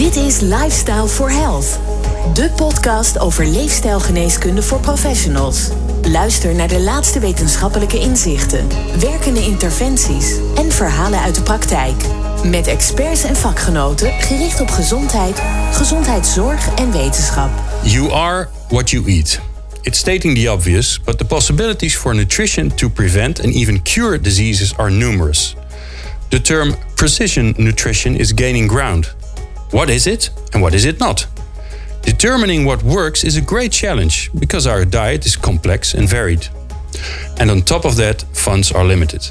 Dit is Lifestyle for Health, de podcast over leefstijlgeneeskunde voor professionals. Luister naar de laatste wetenschappelijke inzichten, werkende interventies en verhalen uit de praktijk. Met experts en vakgenoten gericht op gezondheid, gezondheidszorg en wetenschap. You are what you eat. It's stating the obvious, but the possibilities for nutrition to prevent and even cure diseases are numerous. The term precision nutrition is gaining ground. What is it and what is it not? Determining what works is a great challenge because our diet is complex and varied. And on top of that, funds are limited.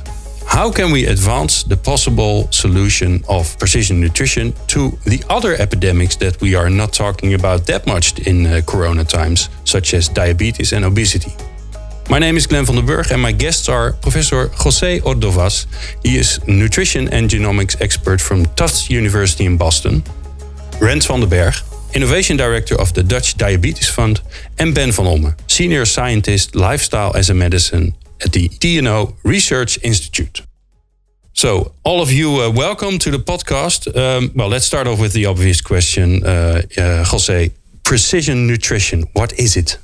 How can we advance the possible solution of precision nutrition to the other epidemics that we are not talking about that much in uh, corona times, such as diabetes and obesity? My name is Glenn van den Burg, and my guests are Professor José Ordovas. He is nutrition and genomics expert from Tufts University in Boston. Rens van den Berg, Innovation Director of the Dutch Diabetes Fund, and Ben van Ommen, Senior Scientist Lifestyle as a Medicine at the TNO Research Institute. So, all of you, uh, welcome to the podcast. Um, well, let's start off with the obvious question, uh, uh, Jose. Precision nutrition, what is it?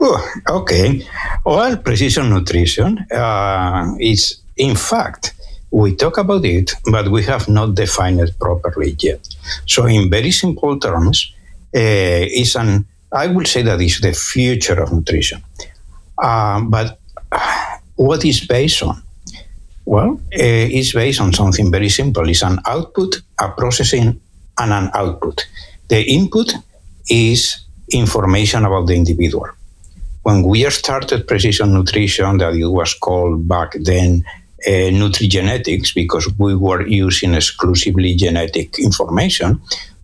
Oh, okay. Well, precision nutrition uh, is, in fact, we talk about it, but we have not defined it properly yet. So, in very simple terms, uh, it's an I would say that is the future of nutrition. Uh, but what is based on? Well, uh, it's based on something very simple. It's an output, a processing, and an output. The input is information about the individual. When we started precision nutrition, that it was called back then uh, nutrigenetics, because we were using exclusively genetic information,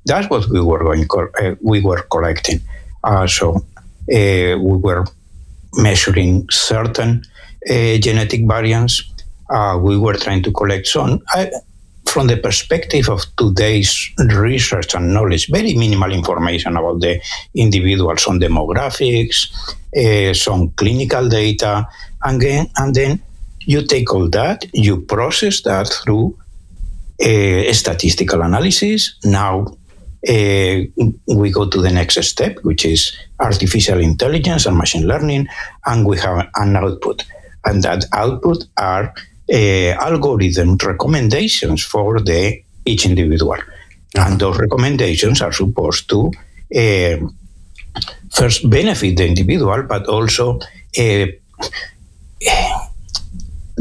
that's what we were going. Uh, we were collecting. Uh, so uh, we were measuring certain genetic variants. Uh, we were trying to collect some. I, from the perspective of today's research and knowledge, very minimal information about the individuals some demographics, uh, some clinical data, and then, and then you take all that, you process that through uh, statistical analysis. Now uh, we go to the next step, which is artificial intelligence and machine learning, and we have an output. And that output are uh, algorithm recommendations for the each individual. Uh-huh. And those recommendations are supposed to uh, first benefit the individual, but also uh,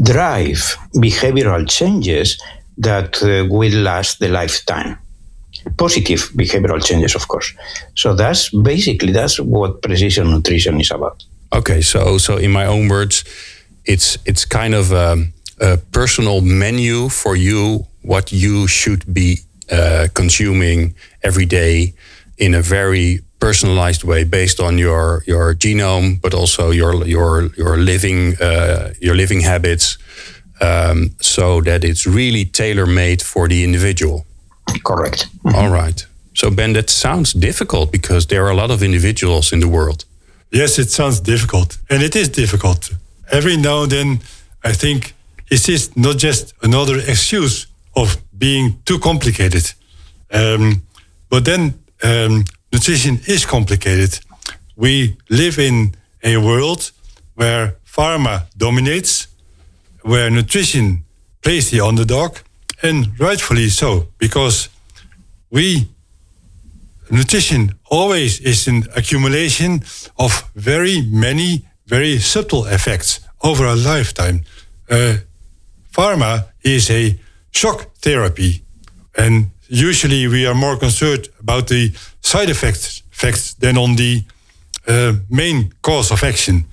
drive behavioral changes that uh, will last the lifetime positive behavioral changes, of course. So that's basically that's what precision nutrition is about. Okay, so so in my own words, it's it's kind of a, a personal menu for you what you should be uh, consuming every day in a very personalized way based on your your genome, but also your your your living uh, your living habits, um, so that it's really tailor made for the individual. Correct. Mm-hmm. All right. So, Ben, that sounds difficult because there are a lot of individuals in the world. Yes, it sounds difficult. And it is difficult. Every now and then, I think, it is this not just another excuse of being too complicated? Um, but then, um, nutrition is complicated. We live in a world where pharma dominates, where nutrition plays the underdog, and rightfully so, because we nutrition always is an accumulation of very many very subtle effects over a lifetime. Uh, pharma is a shock therapy, and usually we are more concerned about the side effects, effects than on the uh, main cause of action.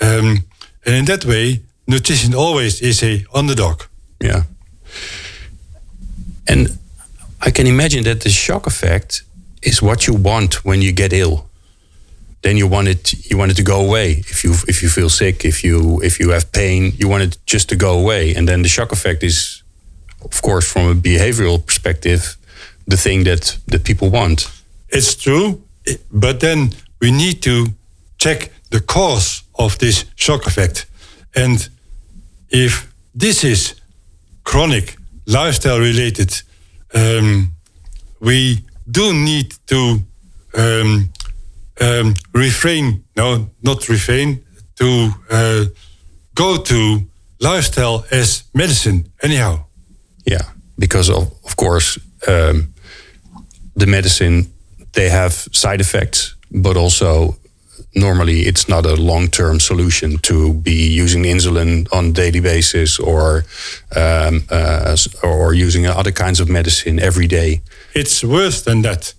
Um, and in that way, nutrition always is a underdog. Yeah. And I can imagine that the shock effect is what you want when you get ill. Then you want it you want it to go away. If you if you feel sick, if you if you have pain, you want it just to go away. And then the shock effect is of course from a behavioral perspective the thing that that people want. It's true, but then we need to check the cause of this shock effect. And if this is chronic lifestyle related um, we do need to um, um, refrain, no, not refrain, to uh, go to lifestyle as medicine, anyhow. Yeah, because of, of course, um, the medicine, they have side effects, but also normally it's not a long-term solution to be using insulin on a daily basis or um, uh, or using other kinds of medicine every day. It's worse than that.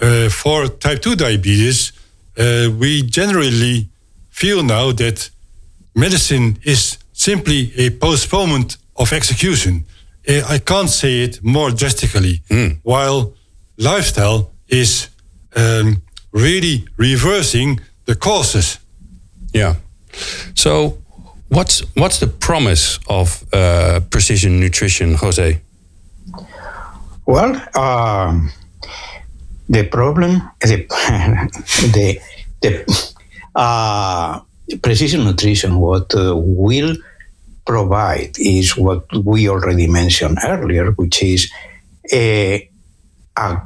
Uh, for type 2 diabetes, uh, we generally feel now that medicine is simply a postponement of execution. Uh, I can't say it more drastically. Mm. While lifestyle is um, really reversing the causes. Yeah. So, what's what's the promise of uh, precision nutrition, Jose? Well, um, the problem, the the, the uh, precision nutrition, what uh, will provide is what we already mentioned earlier, which is a, a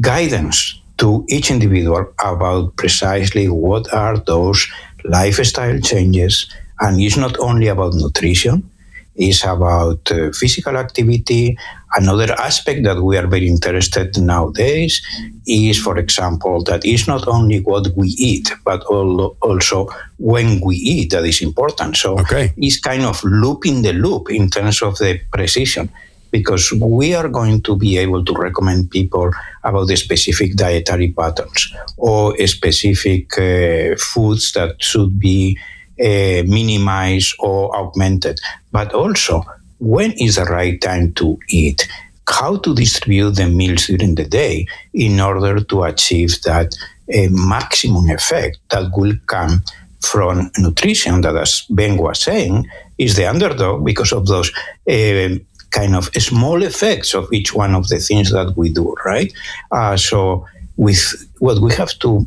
guidance to each individual about precisely what are those lifestyle changes. And it's not only about nutrition, it's about uh, physical activity. Another aspect that we are very interested in nowadays is, for example, that it's not only what we eat, but also when we eat that is important. So okay. it's kind of looping the loop in terms of the precision because we are going to be able to recommend people about the specific dietary patterns or specific uh, foods that should be uh, minimized or augmented, but also when is the right time to eat, how to distribute the meals during the day in order to achieve that uh, maximum effect that will come from nutrition? That, as Ben was saying, is the underdog because of those uh, kind of small effects of each one of the things that we do, right? Uh, so, with what we have to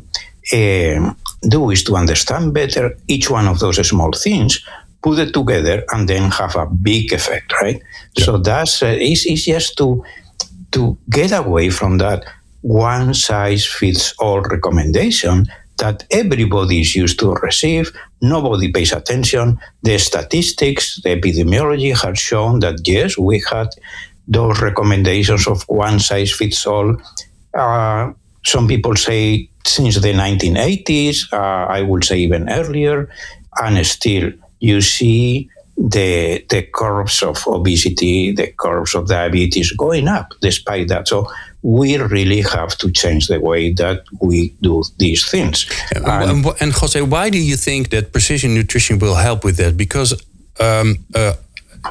uh, do is to understand better each one of those small things, put it together, and then have a big effect, right? Yeah. So that's uh, it's, it's just to to get away from that one size fits all recommendation that everybody is used to receive. Nobody pays attention. The statistics, the epidemiology has shown that yes, we had those recommendations of one size fits all. Uh, some people say since the 1980s, uh, I would say even earlier, and still you see the the curves of obesity, the curves of diabetes going up despite that. So we really have to change the way that we do these things. And, and, and Jose, why do you think that precision nutrition will help with that? Because um, uh,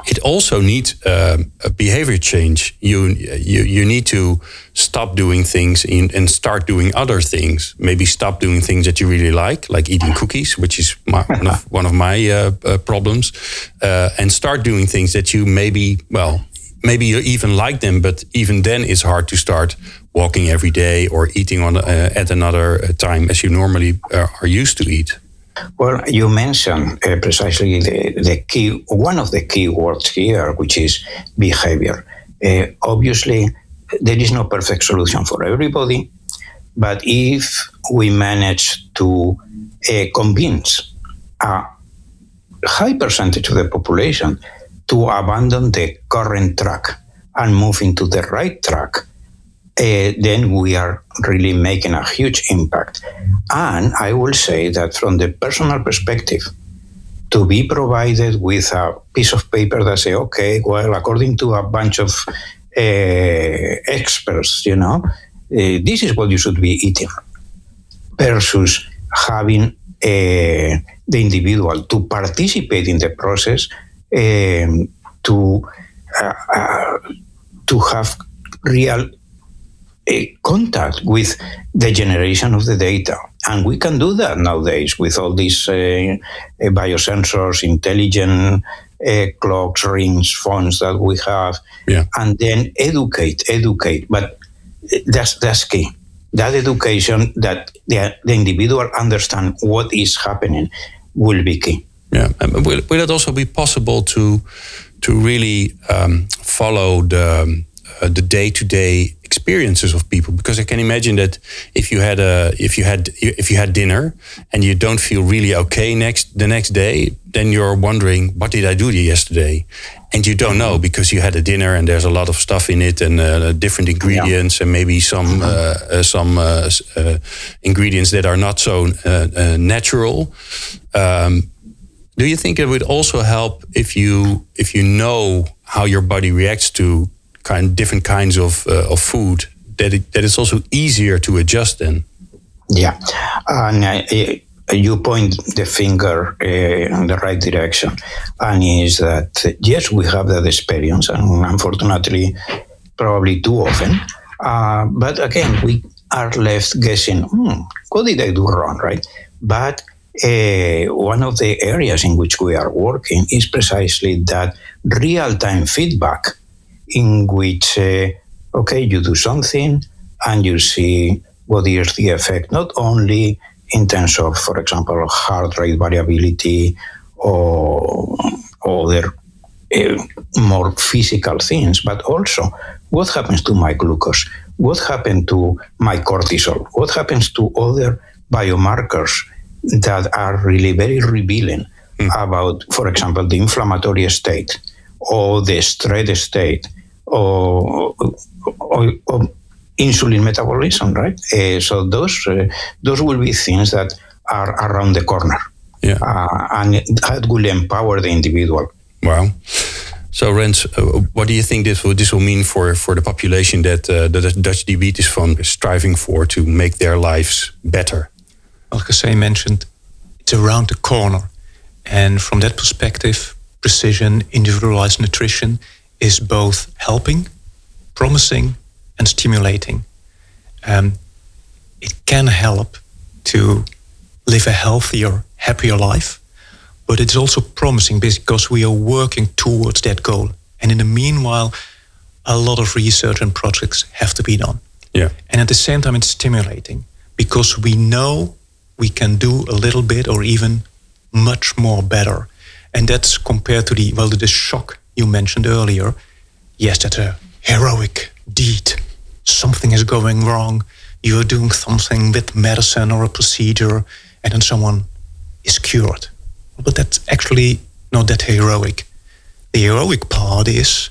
it also needs uh, a behavior change. You, you you need to stop doing things in, and start doing other things. Maybe stop doing things that you really like, like eating cookies, which is my, one, of, one of my uh, uh, problems, uh, and start doing things that you maybe well maybe you even like them, but even then it's hard to start walking every day or eating on uh, at another uh, time as you normally uh, are used to eat. Well, you mentioned uh, precisely the, the key, one of the key words here, which is behavior. Uh, obviously, there is no perfect solution for everybody, but if we manage to uh, convince a high percentage of the population to abandon the current track and move into the right track, uh, then we are really making a huge impact. And I will say that from the personal perspective, to be provided with a piece of paper that say, okay, well, according to a bunch of uh, experts, you know, uh, this is what you should be eating, versus having the individual to participate in the process um, to uh, uh, to have real uh, contact with the generation of the data. And we can do that nowadays with all these uh, biosensors, intelligent uh, clocks, rings, phones that we have, yeah. and then educate, educate. But that's that's key. That education, that the, the individual understand what is happening, will be key. Yeah, and will, will it also be possible to to really um, follow the uh, the day to day experiences of people because I can imagine that if you had a if you had if you had dinner and you don't feel really okay next the next day, then you're wondering what did I do yesterday, and you don't know because you had a dinner and there's a lot of stuff in it and uh, different ingredients yeah. and maybe some uh, uh, some uh, uh, ingredients that are not so uh, natural. Um, do you think it would also help if you if you know how your body reacts to kind different kinds of of food that it, that it's also easier to adjust then? Yeah, and you point the finger uh, in the right direction, and is that yes, we have that experience, and unfortunately, probably too often. Uh, but again, we are left guessing, hmm, what did I do wrong, right? But uh, one of the areas in which we are working is precisely that real-time feedback, in which uh, okay, you do something and you see what is the effect, not only in terms of, for example, heart rate variability or other uh, more physical things, but also what happens to my glucose, what happens to my cortisol, what happens to other biomarkers that are really very revealing mm. about, for example, the inflammatory state or the stress state or, or, or insulin metabolism, right? Uh, so those uh, those will be things that are around the corner, yeah, uh, and that will empower the individual. Wow. So, Rens, uh, what do you think this will, this will mean for, for the population that uh, the Dutch Diabetes Fund is striving for to make their lives better? Like Jose mentioned, it's around the corner. And from that perspective, precision, individualized nutrition is both helping, promising, and stimulating. Um, it can help to live a healthier, happier life, but it's also promising because we are working towards that goal. And in the meanwhile, a lot of research and projects have to be done. Yeah. And at the same time, it's stimulating because we know we can do a little bit or even much more better. And that's compared to the, well, the shock you mentioned earlier. Yes, that's a heroic deed. Something is going wrong. You're doing something with medicine or a procedure, and then someone is cured. But that's actually not that heroic. The heroic part is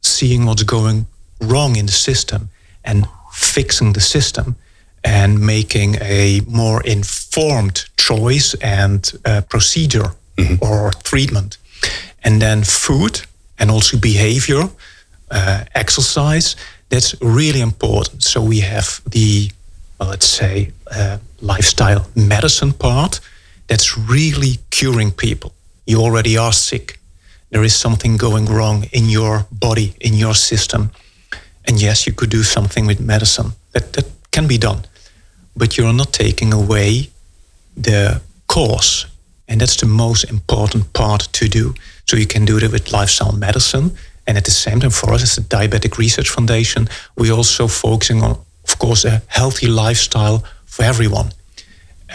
seeing what's going wrong in the system and fixing the system and making a more informed choice and uh, procedure mm-hmm. or treatment. And then food and also behavior, uh, exercise, that's really important. So we have the, well, let's say, uh, lifestyle medicine part that's really curing people. You already are sick. There is something going wrong in your body, in your system. And yes, you could do something with medicine. That, that can be done. But you're not taking away the cause. And that's the most important part to do. So you can do that with lifestyle medicine. And at the same time, for us as the Diabetic Research Foundation, we're also focusing on, of course, a healthy lifestyle for everyone.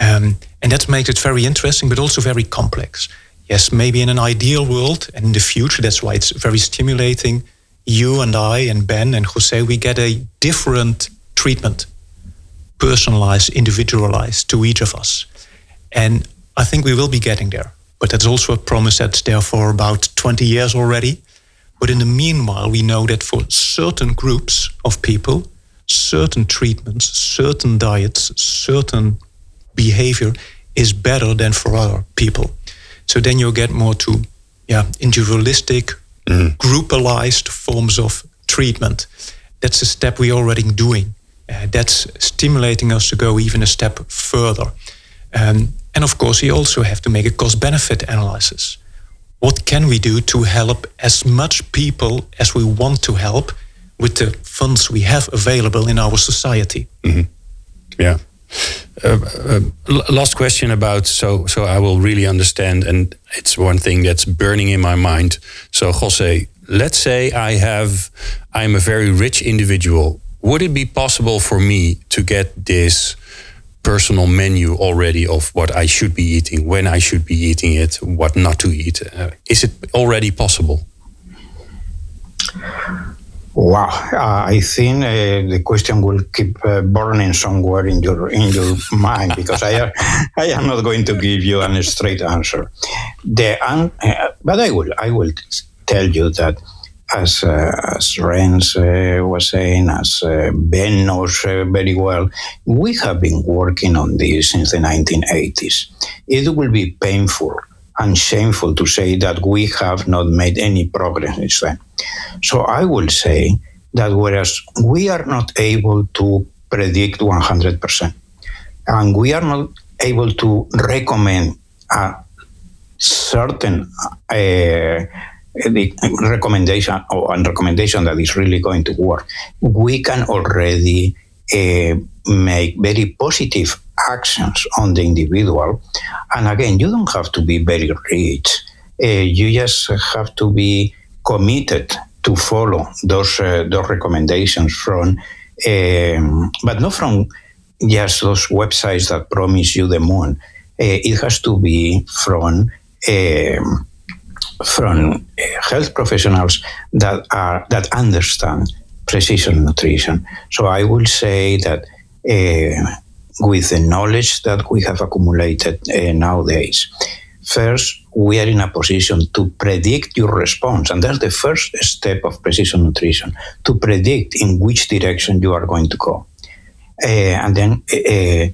Um, and that makes it very interesting, but also very complex. Yes, maybe in an ideal world and in the future, that's why it's very stimulating. You and I and Ben and Jose, we get a different treatment, personalized, individualized to each of us. And I think we will be getting there. But that's also a promise that's there for about 20 years already. But in the meanwhile, we know that for certain groups of people, certain treatments, certain diets, certain behavior is better than for other people. So then you get more to yeah, individualistic, mm. groupalized forms of treatment. That's a step we're already doing. Uh, that's stimulating us to go even a step further. Um, and of course, we also have to make a cost benefit analysis. What can we do to help as much people as we want to help with the funds we have available in our society? Mm-hmm. Yeah. Uh, uh, last question about so so I will really understand, and it's one thing that's burning in my mind. So Jose, let's say I have I'm a very rich individual. Would it be possible for me to get this personal menu already of what I should be eating, when I should be eating it, what not to eat? Uh, is it already possible? Wow, uh, I think uh, the question will keep uh, burning somewhere in your in your mind because I am I am not going to give you a straight answer. The uh, but I will I will tell you that as uh, as Rens uh, was saying, as Ben knows very well, we have been working on this since the 1980s. It will be painful and shameful to say that we have not made any progress since then. So I will say that whereas we are not able to predict 100%, and we are not able to recommend a certain uh, recommendation or a recommendation that is really going to work, we can already uh, make very positive actions on the individual. And again, you don't have to be very rich. Uh, you just have to be committed to follow those uh, those recommendations from, um, but not from just those websites that promise you the moon. It has to be from um, from uh, health professionals that are that understand precision nutrition. So I will say that uh, with the knowledge that we have accumulated uh, nowadays, first we are in a position to predict your response, and that's the first step of precision nutrition to predict in which direction you are going to go. Uh, and then uh,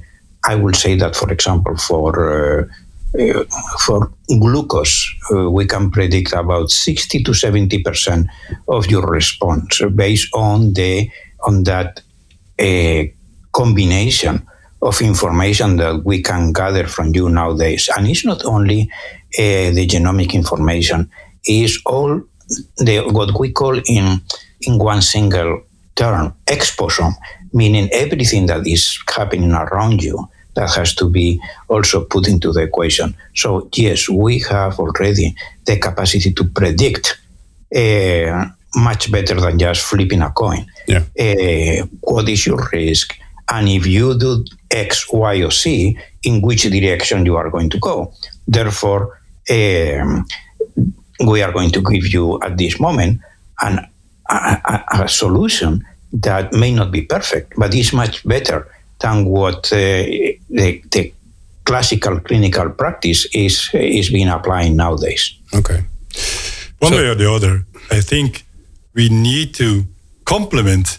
I will say that, for example, for uh, for glucose, uh, we can predict about 60 to 70 percent of your response based on the on that uh, combination of information that we can gather from you nowadays. And it's not only the genomic information; it's all the what we call in in one single term exposome, meaning everything that is happening around you that has to be also put into the equation. So, yes, we have already the capacity to predict uh, much better than just flipping a coin. Yeah. Uh, what is your risk? And if you do X, Y, or Z, in which direction you are going to go. Therefore, um, we are going to give you at this moment an, a, a, a solution that may not be perfect, but is much better than what uh, the, the classical clinical practice is is being applied nowadays. Okay. One so, way or the other, I think we need to complement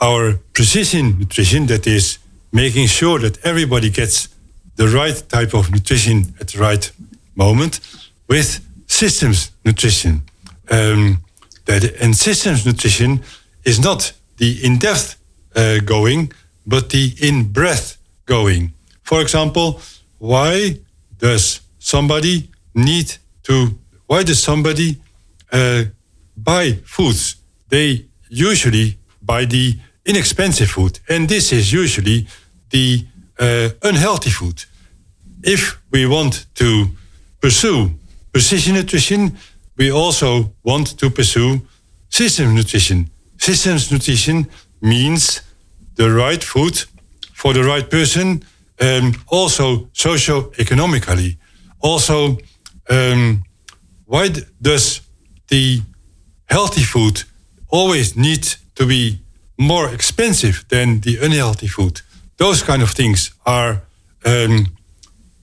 our precision nutrition, that is, making sure that everybody gets the right type of nutrition at the right moment, with systems nutrition. Um, that and systems nutrition is not the in-depth uh, going, but the in breath going. For example, why does somebody need to, why does somebody uh, buy foods? They usually buy the inexpensive food, and this is usually the uh, unhealthy food. If we want to pursue precision nutrition, we also want to pursue systems nutrition. Systems nutrition means the right food for the right person, um, also socio-economically. Also, um, why does the healthy food always need to be more expensive than the unhealthy food? Those kind of things are um,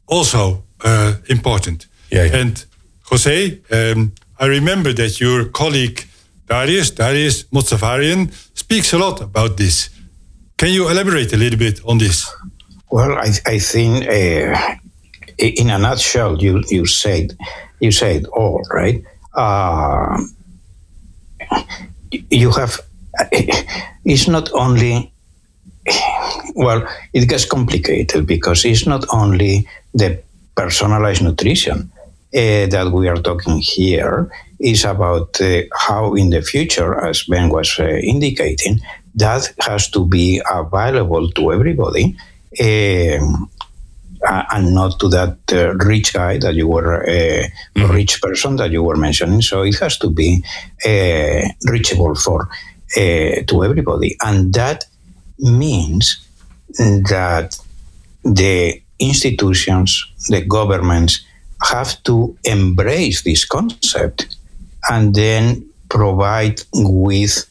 also uh, important. Yeah, yeah. And Jose, um, I remember that your colleague Darius, Darius Mozaffarian, speaks a lot about this. Can you elaborate a little bit on this? Well, I, I think uh, in a nutshell, you, you said you said all right. Uh, you have it's not only well, it gets complicated because it's not only the personalized nutrition uh, that we are talking here is about uh, how in the future, as Ben was uh, indicating, that has to be available to everybody. Um, and not to that uh, rich guy that you were, uh, mm-hmm. rich person that you were mentioning. So it has to be uh, reachable for uh, to everybody, and that means that the institutions, the governments, have to embrace this concept and then provide with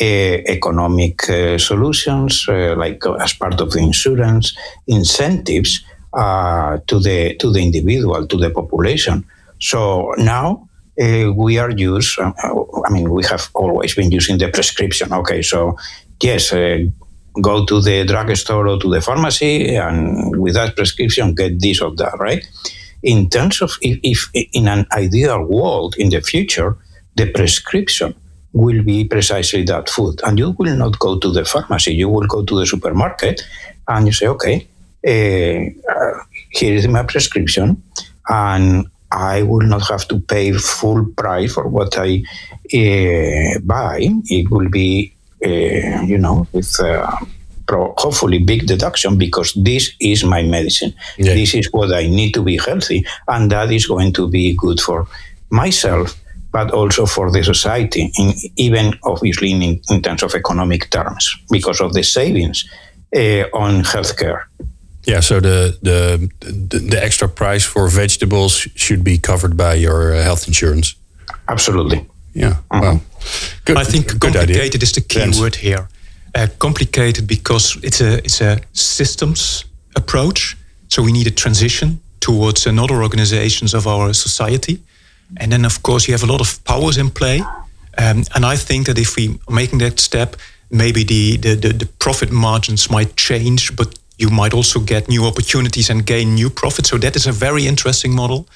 economic uh, solutions, uh, like as part of the insurance incentives to the to the individual, to the population. So now uh, we are used. Uh, I mean, we have always been using the prescription. Okay, so yes, uh, go to the drugstore or to the pharmacy, and with that prescription, get this or that. Right. In terms of if, if in an ideal world in the future, the prescription will be precisely that food, and you will not go to the pharmacy. You will go to the supermarket, and you say, okay. Uh, here is my prescription, and I will not have to pay full price for what I uh, buy. It will be, uh, you know, with uh, hopefully big deduction because this is my medicine. Yeah. This is what I need to be healthy, and that is going to be good for myself, but also for the society, in, even obviously in, in terms of economic terms, because of the savings uh, on healthcare. Yeah, so the, the the the extra price for vegetables should be covered by your uh, health insurance. Absolutely. Yeah. Mm-hmm. Well, good. I think good complicated idea. is the key Thanks. word here. Uh, complicated because it's a it's a systems approach. So we need a transition towards another organizations of our society, and then of course you have a lot of powers in play. Um, and I think that if we making that step, maybe the, the, the, the profit margins might change, but you might also get new opportunities and gain new profits. So that is a very interesting model.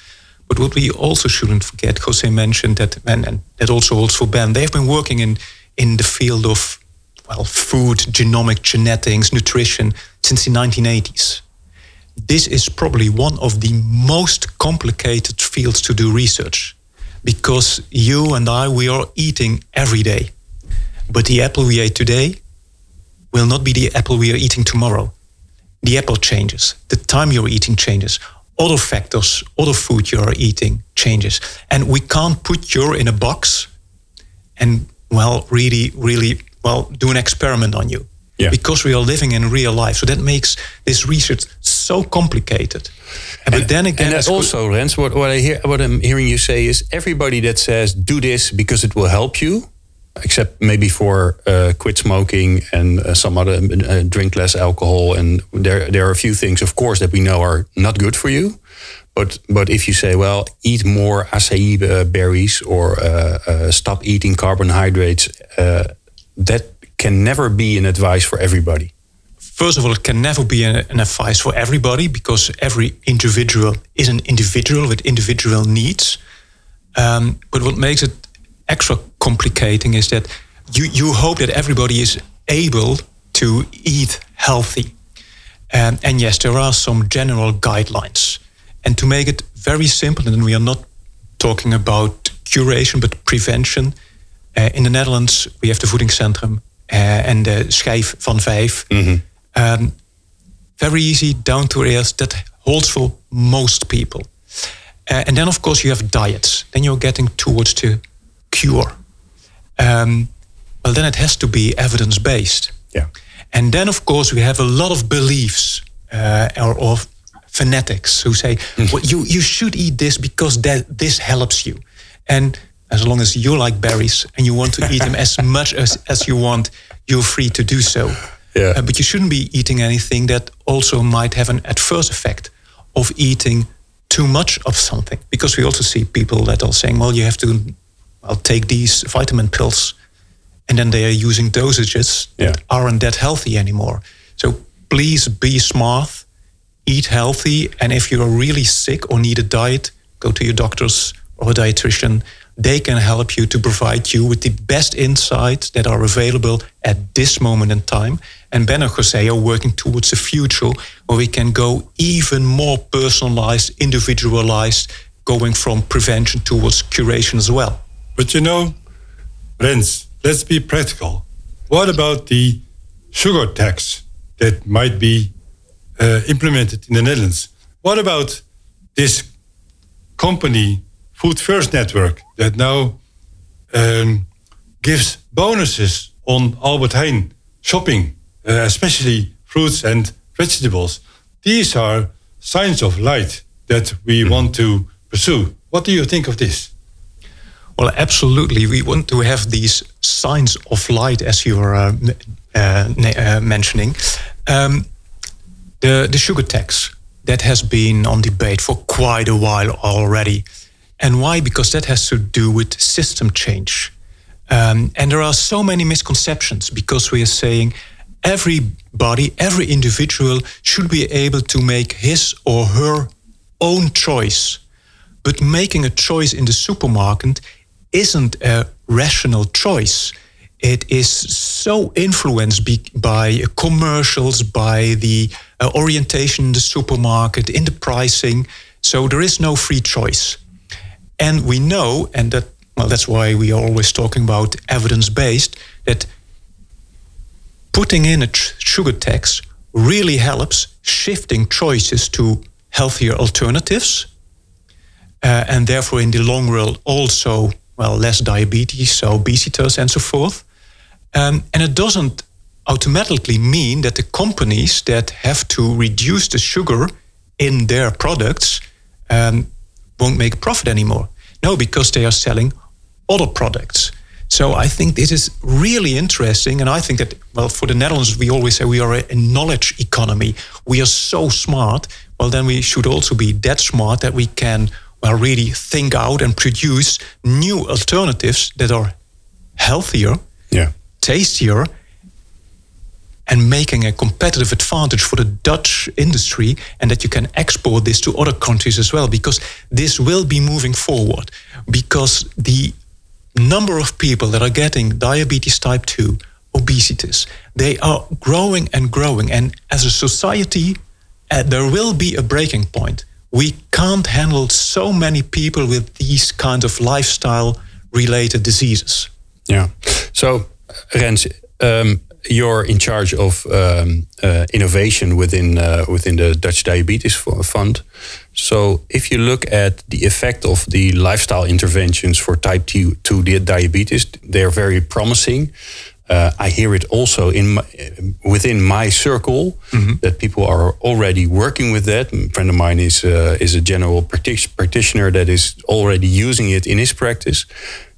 But what we also shouldn't forget, Jose mentioned that, and, and that also holds for Ben, they've been working in, in the field of, well, food, genomic genetics, nutrition since the 1980s. This is probably one of the most complicated fields to do research because you and I, we are eating every day. But the apple we ate today will not be the apple we are eating tomorrow the apple changes, the time you're eating changes, other factors, other food you're eating changes. And we can't put you in a box and, well, really, really, well, do an experiment on you. Yeah. Because we are living in real life. So that makes this research so complicated. And, but then again, and also, Rens, what, what I hear, what I'm hearing you say is everybody that says do this because it will help you, except maybe for uh, quit smoking and uh, some other uh, drink less alcohol. And there there are a few things, of course, that we know are not good for you. But but if you say, well, eat more acai uh, berries or uh, uh, stop eating carbohydrates, that can never be an advice for everybody. First of all, it can never be an, an advice for everybody because every individual is an individual with individual needs. Um, but what makes it extra complicating is that you, you hope that everybody is able to eat healthy. Um, and yes, there are some general guidelines. And to make it very simple, and we are not talking about curation, but prevention. Uh, in the Netherlands, we have the Voedingscentrum uh, and the Schijf van Vijf. Um, very easy, down to earth, that holds for most people. Uh, and then, of course, you have diets. Then you're getting towards the cure. Um, well, then it has to be evidence based. Yeah. And then, of course, we have a lot of beliefs uh, or, or fanatics who say, mm. well, you, you should eat this because that, this helps you. And as long as you like berries and you want to eat them as much as, as you want, you're free to do so. Yeah. Uh, but you shouldn't be eating anything that also might have an adverse effect of eating too much of something. Because we also see people that are saying, well, you have to I'll take these vitamin pills, and then they are using dosages yeah. that aren't that healthy anymore. So please be smart, eat healthy, and if you're really sick or need a diet, go to your doctors or a dietitian. They can help you to provide you with the best insights that are available at this moment in time. And Ben and Jose are working towards the future where we can go even more personalized, individualized, going from prevention towards curation as well. But you know, Rens, let's be practical. What about the sugar tax that might be uh, implemented in the Netherlands? What about this company, Food First Network, that now um, gives bonuses on Albert Heijn shopping, uh, especially fruits and vegetables? These are signs of light that we mm. want to pursue. What do you think of this? Well, absolutely. We want to have these signs of light, as you were uh, uh, uh, mentioning. Um, the, the sugar tax that has been on debate for quite a while already. And why? Because that has to do with system change. Um, and there are so many misconceptions because we are saying everybody, every individual should be able to make his or her own choice. But making a choice in the supermarket isn't a rational choice. It is so influenced by commercials, by the uh, orientation in the supermarket, in the pricing. So there is no free choice. And we know, and that well, that's why we are always talking about evidence based, that putting in a sugar tax really helps shifting choices to healthier alternatives. Uh, and therefore, in the long run, also, well, less diabetes, so obesity, and so forth. Um, and it doesn't automatically mean that the companies that have to reduce the sugar in their products um, won't make profit anymore. No, because they are selling other products. So I think this is really interesting. And I think that, well, for the Netherlands, we always say we are a knowledge economy. We are so smart. Well, then we should also be that smart that we can, well, really think out and produce new alternatives that are healthier, yeah. tastier, and making a competitive advantage for the Dutch industry, and that you can export this to other countries as well, because this will be moving forward. Because the number of people that are getting diabetes type 2, obesities, they are growing and growing. And as a society, uh, there will be a breaking point. We can't handle so many people with these kinds of lifestyle related diseases. Yeah. So, Rens, um, you're in charge of um, uh, innovation within uh, within the Dutch Diabetes Fund. So, if you look at the effect of the lifestyle interventions for type 2, two diabetes, they're very promising. Uh, I hear it also in my, within my circle mm -hmm. that people are already working with that. A friend of mine is uh, is a general practitioner that is already using it in his practice.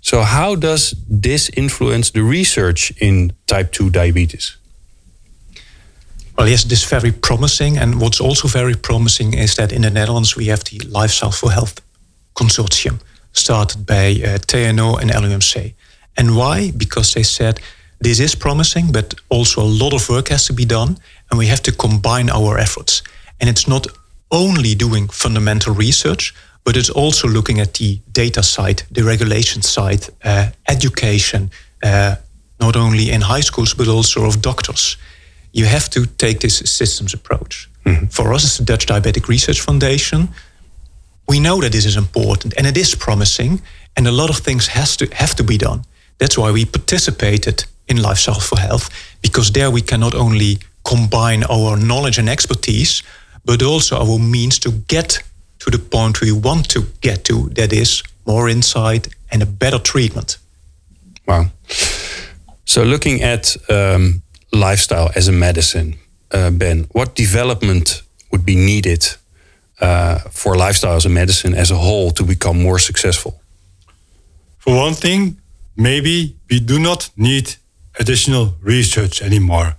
So, how does this influence the research in type 2 diabetes? Well, yes, this is very promising. And what's also very promising is that in the Netherlands we have the Lifestyle for Health Consortium, started by uh, TNO and LUMC. And why? Because they said this is promising, but also a lot of work has to be done, and we have to combine our efforts. And it's not only doing fundamental research, but it's also looking at the data side, the regulation side, uh, education, uh, not only in high schools, but also of doctors. You have to take this systems approach. Mm-hmm. For us, as the Dutch Diabetic Research Foundation, we know that this is important and it is promising, and a lot of things has to have to be done. That's why we participated in Lifestyle for Health, because there we can not only combine our knowledge and expertise, but also our means to get to the point we want to get to that is more insight and a better treatment. Wow. So, looking at um, lifestyle as a medicine, uh, Ben, what development would be needed uh, for lifestyle as a medicine as a whole to become more successful? For one thing, maybe we do not need additional research anymore.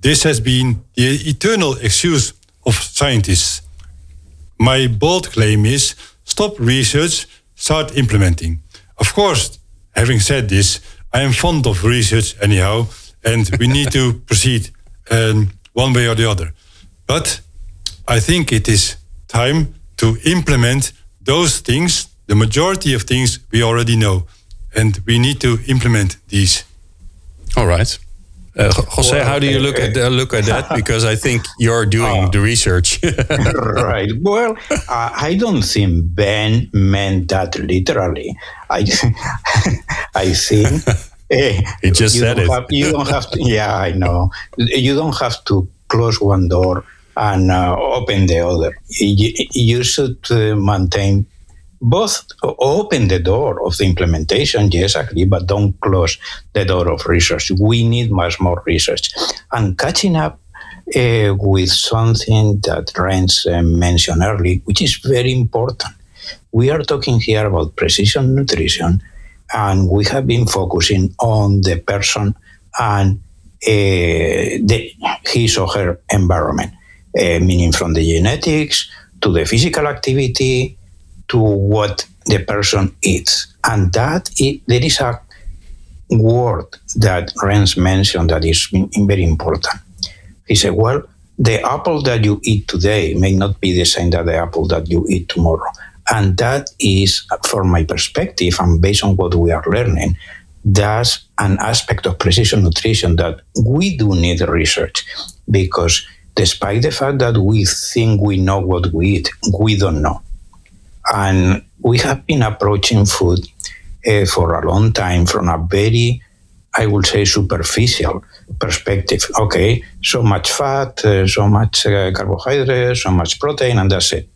This has been the eternal excuse of scientists my bold claim is stop research, start implementing. Of course, having said this, I am fond of research anyhow, and we need to proceed um, one way or the other. But I think it is time to implement those things, the majority of things we already know, and we need to implement these. All right. Uh, Jose, well, how do you look at uh, look at that? Because I think you're doing uh, the research. right. Well, uh, I don't think Ben meant that literally. I I think. Eh, he just said it. Have, you don't have to. Yeah, I know. You don't have to close one door and uh, open the other. You, you should uh, maintain both open the door of the implementation, yes, agree, but don't close the door of research. We need much more research. And catching up uh, with something that Rens uh, mentioned earlier, which is very important. We are talking here about precision nutrition, and we have been focusing on the person and uh, the, his or her environment, meaning from the genetics to the physical activity to what the person eats. And that it, there is a word that Rens mentioned that is very important. He said, well, the apple that you eat today may not be the same as the apple that you eat tomorrow. And that is, from my perspective, and based on what we are learning, that's an aspect of precision nutrition that we do need research because despite the fact that we think we know what we eat, we don't know. And we have been approaching food uh, for a long time from a very, I would say, superficial perspective. Okay, so much fat, uh, so much uh, carbohydrate, so much protein, and that's it.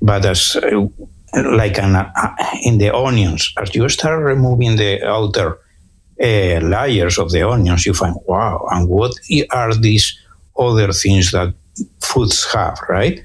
But as like an, in the onions, as you start removing the outer layers of the onions, you find wow, and what are these other things that foods have, right?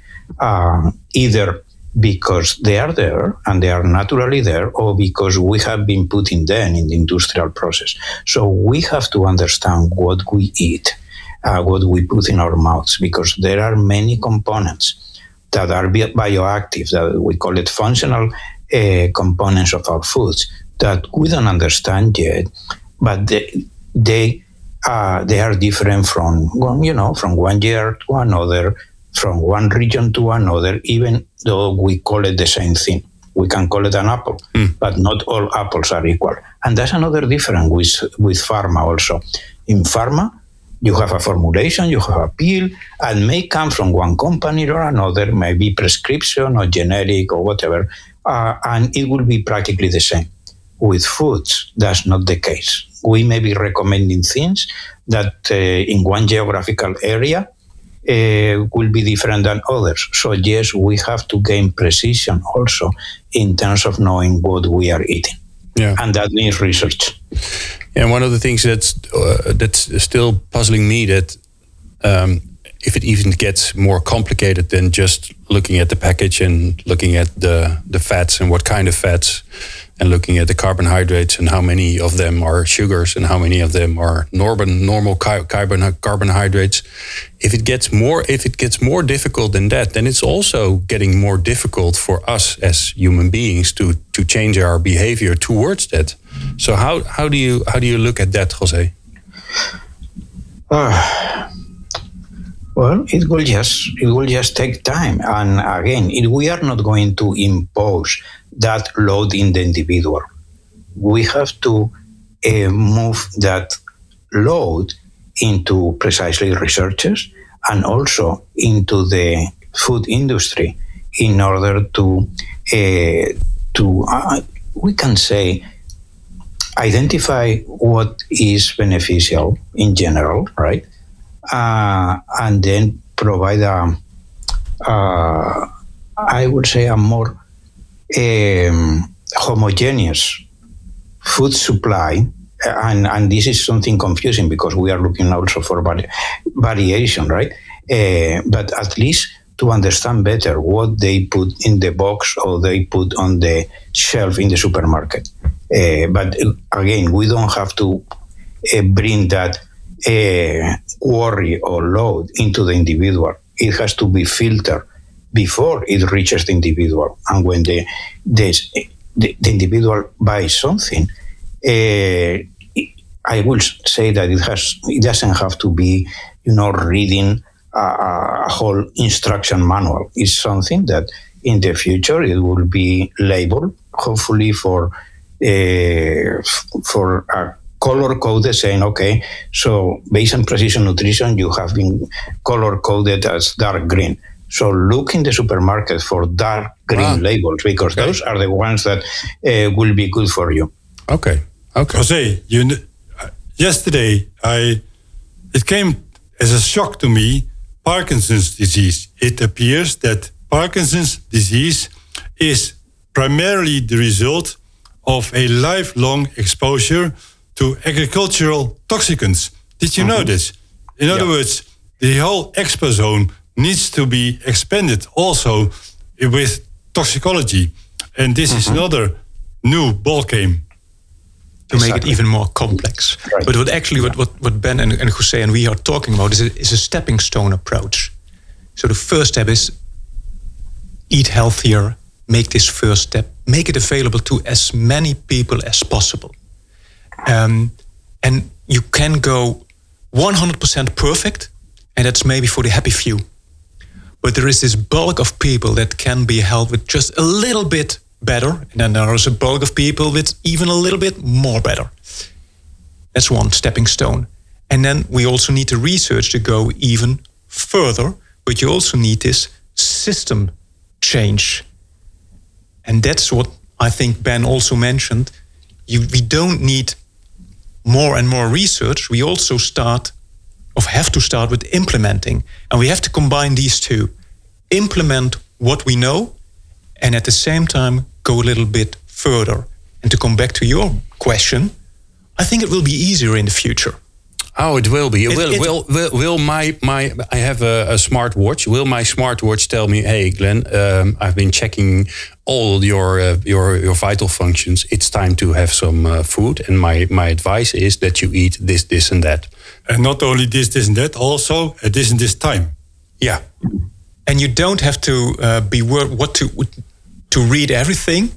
either because they are there and they are naturally there, or because we have been putting them in the industrial process. So we have to understand what we eat, uh, what we put in our mouths, because there are many components that are bioactive, that we call it functional uh, components of our foods that we don't understand yet, but they, they uh, they are different from you know from one year to another from one region to another, even though we call it the same thing. We can call it an apple, mm. but not all apples are equal. And that's another difference with, with pharma also. In pharma, you have a formulation, you have a pill, and may come from one company or another, maybe prescription or generic or whatever, uh, and it will be practically the same. With foods, that's not the case. We may be recommending things that uh, in one geographical area uh, will be different than others. So, yes, we have to gain precision also in terms of knowing what we are eating. Yeah. And that needs research. And one of the things that's uh, that's still puzzling me that um, if it even gets more complicated than just looking at the package and looking at the the fats and what kind of fats, and looking at the carbohydrates and how many of them are sugars and how many of them are normal normal carbon, carbohydrates. If it gets more if it gets more difficult than that, then it's also getting more difficult for us as human beings to to change our behavior towards that. So how how do you how do you look at that, Jose? Uh, well, it will just it will just take time, and again, it, we are not going to impose that load in the individual. We have to uh, move that load into precisely researchers and also into the food industry in order to uh, to uh, we can say identify what is beneficial in general, right? Uh, and then provide a, uh, I would say, a more homogeneous food supply, and, and this is something confusing because we are looking also for vari- variation, right? Uh, but at least to understand better what they put in the box or they put on the shelf in the supermarket. Uh, but again, we don't have to uh, bring that worry or load into the individual. It has to be filtered before it reaches the individual. And when the, the, the, the individual buys something, uh, I will say that it has it doesn't have to be you know reading a, a, whole instruction manual. It's something that in the future it will be labeled, hopefully for uh, for a color coded saying, okay, so based on precision nutrition, you have been color coded as dark green. So look in the supermarket for dark green ah. labels because okay. those are the ones that uh, will be good for you. Okay. Okay. Jose, you yesterday I it came as a shock to me Parkinson's disease. It appears that Parkinson's disease is primarily the result of a lifelong exposure to agricultural toxicants. Did you mm -hmm. know this? In other words, the whole exposome needs to be expanded also with toxicology. And this mm -hmm. is mm-hmm. another new ball game. to exactly. make it even more complex. Right. But what actually what, what, what Ben and, and Jose and we are talking about is a, is a stepping stone approach. So the first step is eat healthier, make this first step, make it available to as many people as possible. Um, and you can go 100% perfect, and that's maybe for the happy few. But there is this bulk of people that can be helped with just a little bit better, and then there is a bulk of people with even a little bit more better. That's one stepping stone. And then we also need the research to go even further, but you also need this system change. And that's what I think Ben also mentioned. You, we don't need more and more research. We also start, or have to start with implementing. And we have to combine these two implement what we know, and at the same time, go a little bit further. And to come back to your question, I think it will be easier in the future. Oh, it will be. It, will, it, will, will, will my my I have a, a smartwatch. Will my smartwatch tell me, "Hey, Glenn, um, I've been checking all your uh, your your vital functions. It's time to have some uh, food." And my my advice is that you eat this, this, and that. And not only this, this, and that, also at this and this time. Yeah. And you don't have to uh, be worried what to to read everything.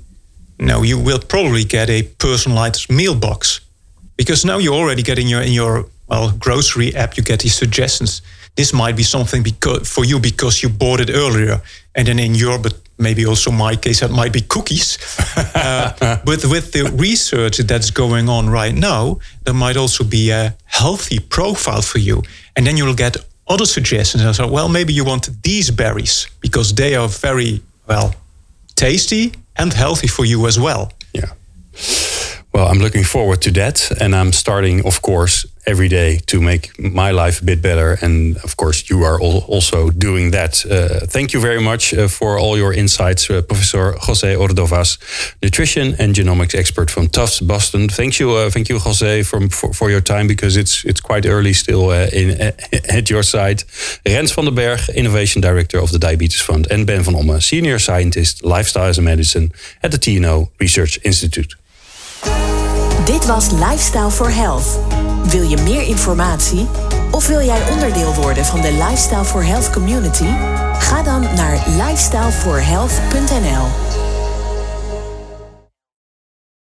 No, you will probably get a personalized meal box because now you're already get in your in your well grocery app you get these suggestions. This might be something because for you because you bought it earlier. And then in your but maybe also my case that might be cookies. Uh, but with the research that's going on right now there might also be a healthy profile for you. And then you'll get other suggestions. And so well maybe you want these berries because they are very well tasty and healthy for you as well. Yeah well, I'm looking forward to that. And I'm starting, of course, every day to make my life a bit better. And of course, you are also doing that. Uh, thank you very much uh, for all your insights, uh, Professor Jose Ordovas, nutrition and genomics expert from Tufts Boston. Thank you, uh, thank you, Jose, for, for, for, your time because it's it's quite early still uh, in, at your side. Rens van den Berg, Innovation Director of the Diabetes Fund, and Ben van Ommen, Senior Scientist, Lifestyle and Medicine at the TNO Research Institute. Dit was Lifestyle for Health. Wil je meer informatie? Of wil jij onderdeel worden van de Lifestyle for Health community? Ga dan naar lifestyleforhealth.nl.